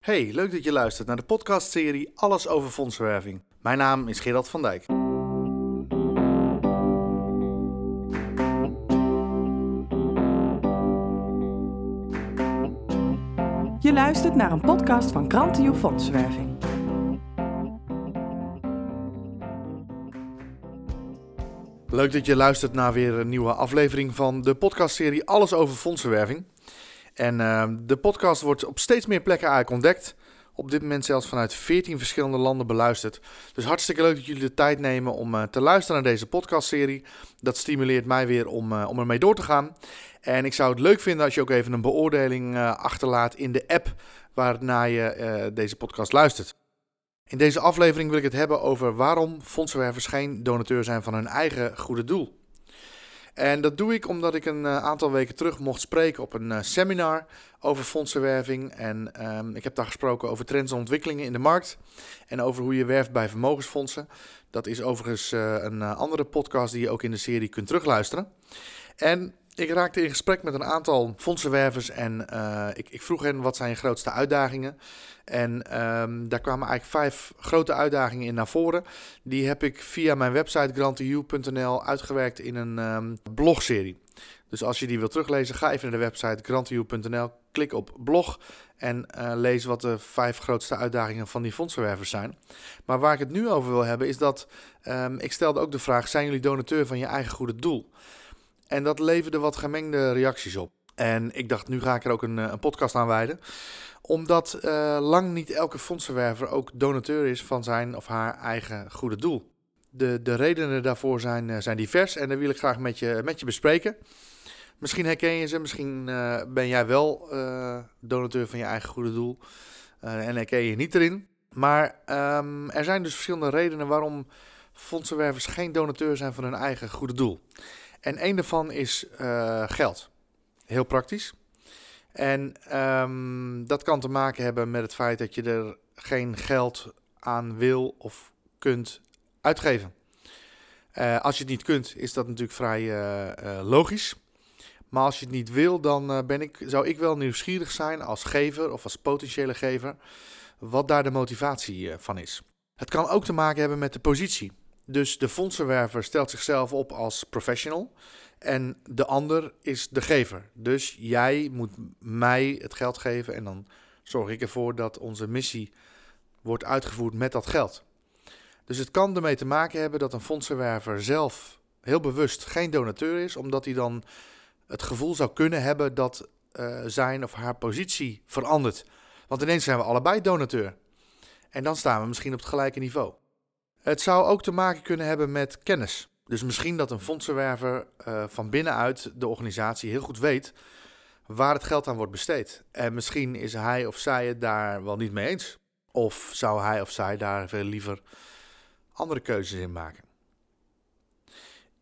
Hey, leuk dat je luistert naar de podcastserie Alles over fondsenwerving. Mijn naam is Gerald van Dijk. Je luistert naar een podcast van Krantio Fondsenwerving. Leuk dat je luistert naar weer een nieuwe aflevering van de podcastserie Alles over fondsenwerving. En uh, de podcast wordt op steeds meer plekken eigenlijk ontdekt. Op dit moment zelfs vanuit 14 verschillende landen beluisterd. Dus hartstikke leuk dat jullie de tijd nemen om uh, te luisteren naar deze podcastserie. Dat stimuleert mij weer om, uh, om ermee door te gaan. En ik zou het leuk vinden als je ook even een beoordeling uh, achterlaat in de app waarnaar je deze podcast luistert. In deze aflevering wil ik het hebben over waarom fondsenwervers geen donateur zijn van hun eigen goede doel. En dat doe ik omdat ik een aantal weken terug mocht spreken op een seminar over fondsenwerving. En um, ik heb daar gesproken over trends en ontwikkelingen in de markt. En over hoe je werft bij vermogensfondsen. Dat is overigens uh, een andere podcast die je ook in de serie kunt terugluisteren. En ik raakte in gesprek met een aantal fondsenwervers en uh, ik, ik, vroeg hen wat zijn je grootste uitdagingen. En um, daar kwamen eigenlijk vijf grote uitdagingen in naar voren. Die heb ik via mijn website grantiu.nl uitgewerkt in een um, blogserie. Dus als je die wilt teruglezen, ga even naar de website grantiu.nl, klik op blog en uh, lees wat de vijf grootste uitdagingen van die fondsenwervers zijn. Maar waar ik het nu over wil hebben is dat um, ik stelde ook de vraag: zijn jullie donateur van je eigen goede doel? En dat leverde wat gemengde reacties op. En ik dacht, nu ga ik er ook een, een podcast aan wijden. Omdat uh, lang niet elke fondsenwerver ook donateur is van zijn of haar eigen goede doel. De, de redenen daarvoor zijn, uh, zijn divers en daar wil ik graag met je, met je bespreken. Misschien herken je ze, misschien ben jij wel donateur van je eigen goede doel en herken je niet erin. Maar um, er zijn dus verschillende redenen waarom fondsenwervers geen donateur zijn van hun eigen goede doel. En een daarvan is uh, geld. Heel praktisch. En um, dat kan te maken hebben met het feit dat je er geen geld aan wil of kunt uitgeven. Uh, als je het niet kunt, is dat natuurlijk vrij uh, logisch. Maar als je het niet wil, dan ben ik, zou ik wel nieuwsgierig zijn als gever of als potentiële gever, wat daar de motivatie van is. Het kan ook te maken hebben met de positie. Dus de fondsenwerver stelt zichzelf op als professional en de ander is de gever. Dus jij moet mij het geld geven en dan zorg ik ervoor dat onze missie wordt uitgevoerd met dat geld. Dus het kan ermee te maken hebben dat een fondsenwerver zelf heel bewust geen donateur is, omdat hij dan het gevoel zou kunnen hebben dat uh, zijn of haar positie verandert. Want ineens zijn we allebei donateur. En dan staan we misschien op het gelijke niveau. Het zou ook te maken kunnen hebben met kennis. Dus misschien dat een fondsenwerver uh, van binnenuit de organisatie heel goed weet waar het geld aan wordt besteed. En misschien is hij of zij het daar wel niet mee eens. Of zou hij of zij daar veel liever andere keuzes in maken.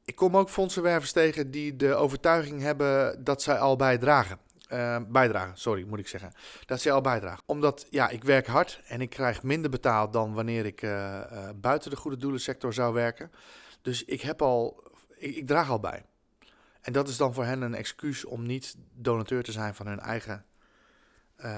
Ik kom ook fondsenwervers tegen die de overtuiging hebben dat zij al bijdragen. Uh, bijdragen, sorry, moet ik zeggen. Dat ze al bijdragen. Omdat, ja, ik werk hard en ik krijg minder betaald dan wanneer ik uh, uh, buiten de goede doelensector zou werken. Dus ik heb al, ik, ik, draag al bij. En dat is dan voor hen een excuus om niet donateur te zijn van hun eigen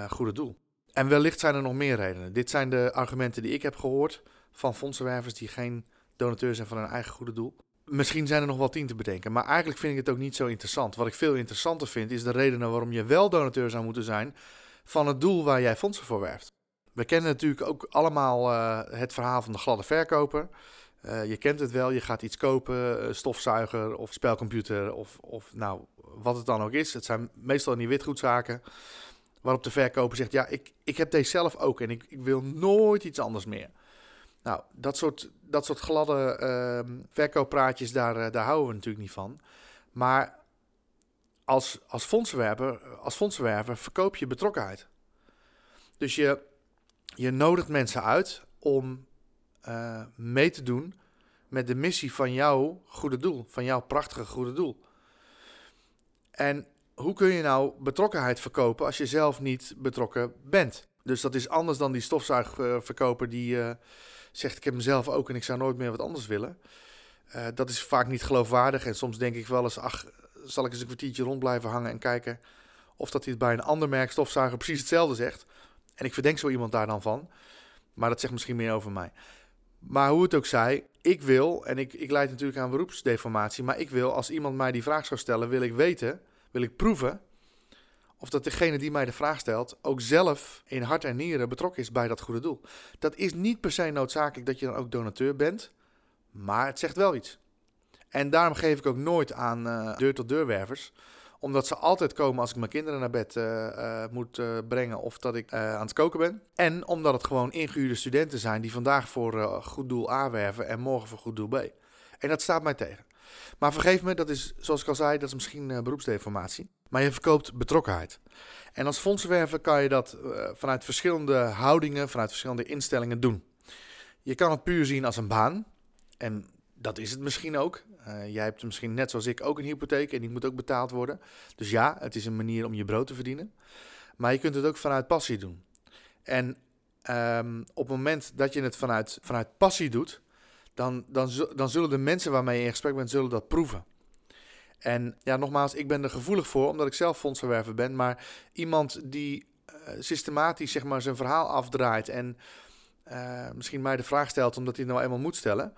goede doel. En wellicht zijn er nog meer redenen. Dit zijn de argumenten die ik heb gehoord van fondsenwervers die geen donateur zijn van hun eigen goede doel. Misschien zijn er nog wel tien te bedenken, maar eigenlijk vind ik het ook niet zo interessant. Wat ik veel interessanter vind, is de redenen waarom je wel donateur zou moeten zijn van het doel waar jij fondsen voor werft. We kennen natuurlijk ook allemaal uh, het verhaal van de gladde verkoper. Uh, je kent het wel, je gaat iets kopen, stofzuiger of spelcomputer of, of nou, wat het dan ook is. Het zijn meestal die witgoedzaken waarop de verkoper zegt, ja, ik, ik heb deze zelf ook en ik, ik wil nooit iets anders meer. Nou, dat soort, dat soort gladde uh, verkooppraatjes, daar, uh, daar houden we natuurlijk niet van. Maar als, als, fondsenwerver, als fondsenwerver verkoop je betrokkenheid. Dus je, je nodigt mensen uit om uh, mee te doen met de missie van jouw goede doel, van jouw prachtige goede doel. En hoe kun je nou betrokkenheid verkopen als je zelf niet betrokken bent? Dus dat is anders dan die stofzuigverkoper die uh, zegt: Ik heb mezelf ook en ik zou nooit meer wat anders willen. Uh, dat is vaak niet geloofwaardig. En soms denk ik wel eens: Ach, zal ik eens een kwartiertje rond blijven hangen en kijken of dat hij het bij een ander merk stofzuiger precies hetzelfde zegt. En ik verdenk zo iemand daar dan van. Maar dat zegt misschien meer over mij. Maar hoe het ook zij, ik wil, en ik, ik leid natuurlijk aan beroepsdeformatie, maar ik wil, als iemand mij die vraag zou stellen, wil ik weten, wil ik proeven of dat degene die mij de vraag stelt ook zelf in hart en nieren betrokken is bij dat goede doel. Dat is niet per se noodzakelijk dat je dan ook donateur bent, maar het zegt wel iets. En daarom geef ik ook nooit aan uh, deur-tot-deurwervers omdat ze altijd komen als ik mijn kinderen naar bed uh, uh, moet brengen of dat ik aan het koken ben. En omdat het gewoon ingehuurde studenten zijn die vandaag voor goed doel A werven en morgen voor goed doel B. En dat staat mij tegen. Maar vergeef me, dat is zoals ik al zei, dat is misschien beroepsdeformatie. Maar je verkoopt betrokkenheid. En als fondsenwerver kan je dat vanuit verschillende houdingen, vanuit verschillende instellingen doen. Je kan het puur zien als een baan. En dat is het misschien ook. Uh, jij hebt misschien net zoals ik ook een hypotheek en die moet ook betaald worden. Dus ja, het is een manier om je brood te verdienen. Maar je kunt het ook vanuit passie doen. En um, op het moment dat je het vanuit, vanuit passie doet, dan, dan, dan zullen de mensen waarmee je in gesprek bent, zullen dat proeven. En ja, nogmaals, ik ben er gevoelig voor, omdat ik zelf fondsenwerver ben. Maar iemand die uh, systematisch zeg maar, zijn verhaal afdraait en uh, misschien mij de vraag stelt omdat hij het nou eenmaal moet stellen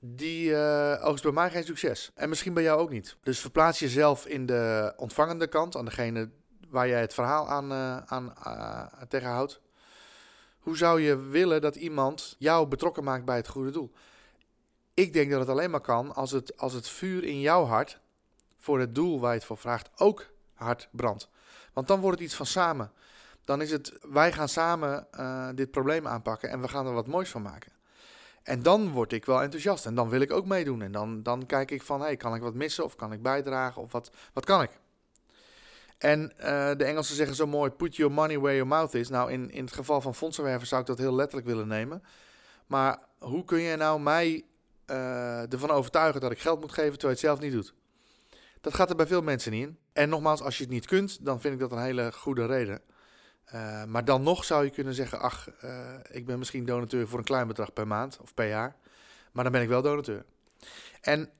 die uh, oogst bij mij geen succes. En misschien bij jou ook niet. Dus verplaats jezelf in de ontvangende kant, aan degene waar jij het verhaal aan, aan tegenhoudt. Hoe zou je willen dat iemand jou betrokken maakt bij het goede doel? Ik denk dat het alleen maar kan als het, als het vuur in jouw hart voor het doel waar je het voor vraagt ook hard brandt. Want dan wordt het iets van samen. Dan is het, wij gaan samen dit probleem aanpakken en we gaan er wat moois van maken. En dan word ik wel enthousiast en dan wil ik ook meedoen. En dan, dan kijk ik van, hey, kan ik wat missen of kan ik bijdragen of wat, wat kan ik? En uh, de Engelsen zeggen zo mooi, put your money where your mouth is. Nou, in, in het geval van fondsenwerven zou ik dat heel letterlijk willen nemen. Maar hoe kun je nou mij uh, ervan overtuigen dat ik geld moet geven terwijl je het zelf niet doet? Dat gaat er bij veel mensen niet in. En nogmaals, als je het niet kunt, dan vind ik dat een hele goede reden. Uh, maar dan nog zou je kunnen zeggen, ach, uh, ik ben misschien donateur voor een klein bedrag per maand of per jaar. Maar dan ben ik wel donateur. En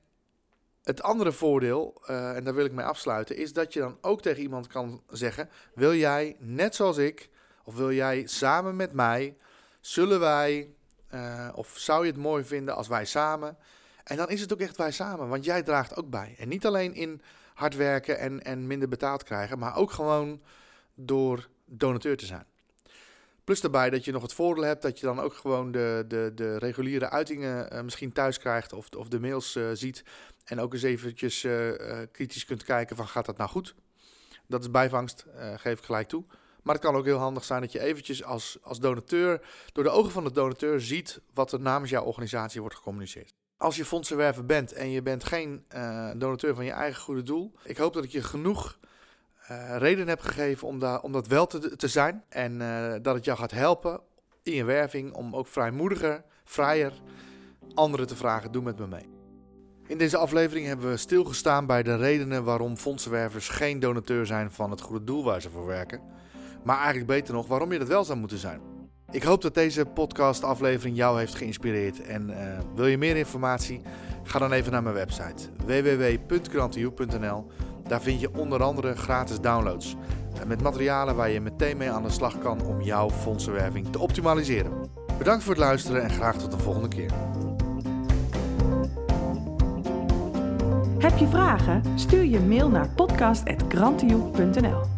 het andere voordeel, en daar wil ik mee afsluiten, is dat je dan ook tegen iemand kan zeggen: Wil jij, net zoals ik, of wil jij samen met mij, zullen wij, of zou je het mooi vinden als wij samen. En dan is het ook echt wij samen, want jij draagt ook bij. En niet alleen in hard werken en, en minder betaald krijgen, maar ook gewoon door donateur te zijn. Plus daarbij dat je nog het voordeel hebt dat je dan ook gewoon de, de, de reguliere uitingen uh, misschien thuis krijgt of, of de mails uh, ziet. En ook eens eventjes kritisch kunt kijken van gaat dat nou goed? Dat is bijvangst, geef ik gelijk toe. Maar het kan ook heel handig zijn dat je eventjes als, als donateur, door de ogen van de donateur, ziet wat er namens jouw organisatie wordt gecommuniceerd. Als je fondsenwerver bent en je bent geen donateur van je eigen goede doel, ik hoop dat ik je genoeg uh, reden heb gegeven om, om dat wel te, te zijn. En uh, dat het jou gaat helpen in je werving om ook vrijmoediger, vrijer anderen te vragen: doe met me mee. In deze aflevering hebben we stilgestaan bij de redenen waarom fondsenwervers geen donateur zijn van het goede doel waar ze voor werken. Maar eigenlijk beter nog, waarom je dat wel zou moeten zijn. Ik hoop dat deze podcast-aflevering jou heeft geïnspireerd. En uh, wil je meer informatie? Ga dan even naar mijn website www.grantiu.nl daar vind je onder andere gratis downloads met materialen waar je meteen mee aan de slag kan om jouw fondsenwerving te optimaliseren. Bedankt voor het luisteren en graag tot de volgende keer. Heb je vragen? Stuur je mail naar podcast.grantioe.nl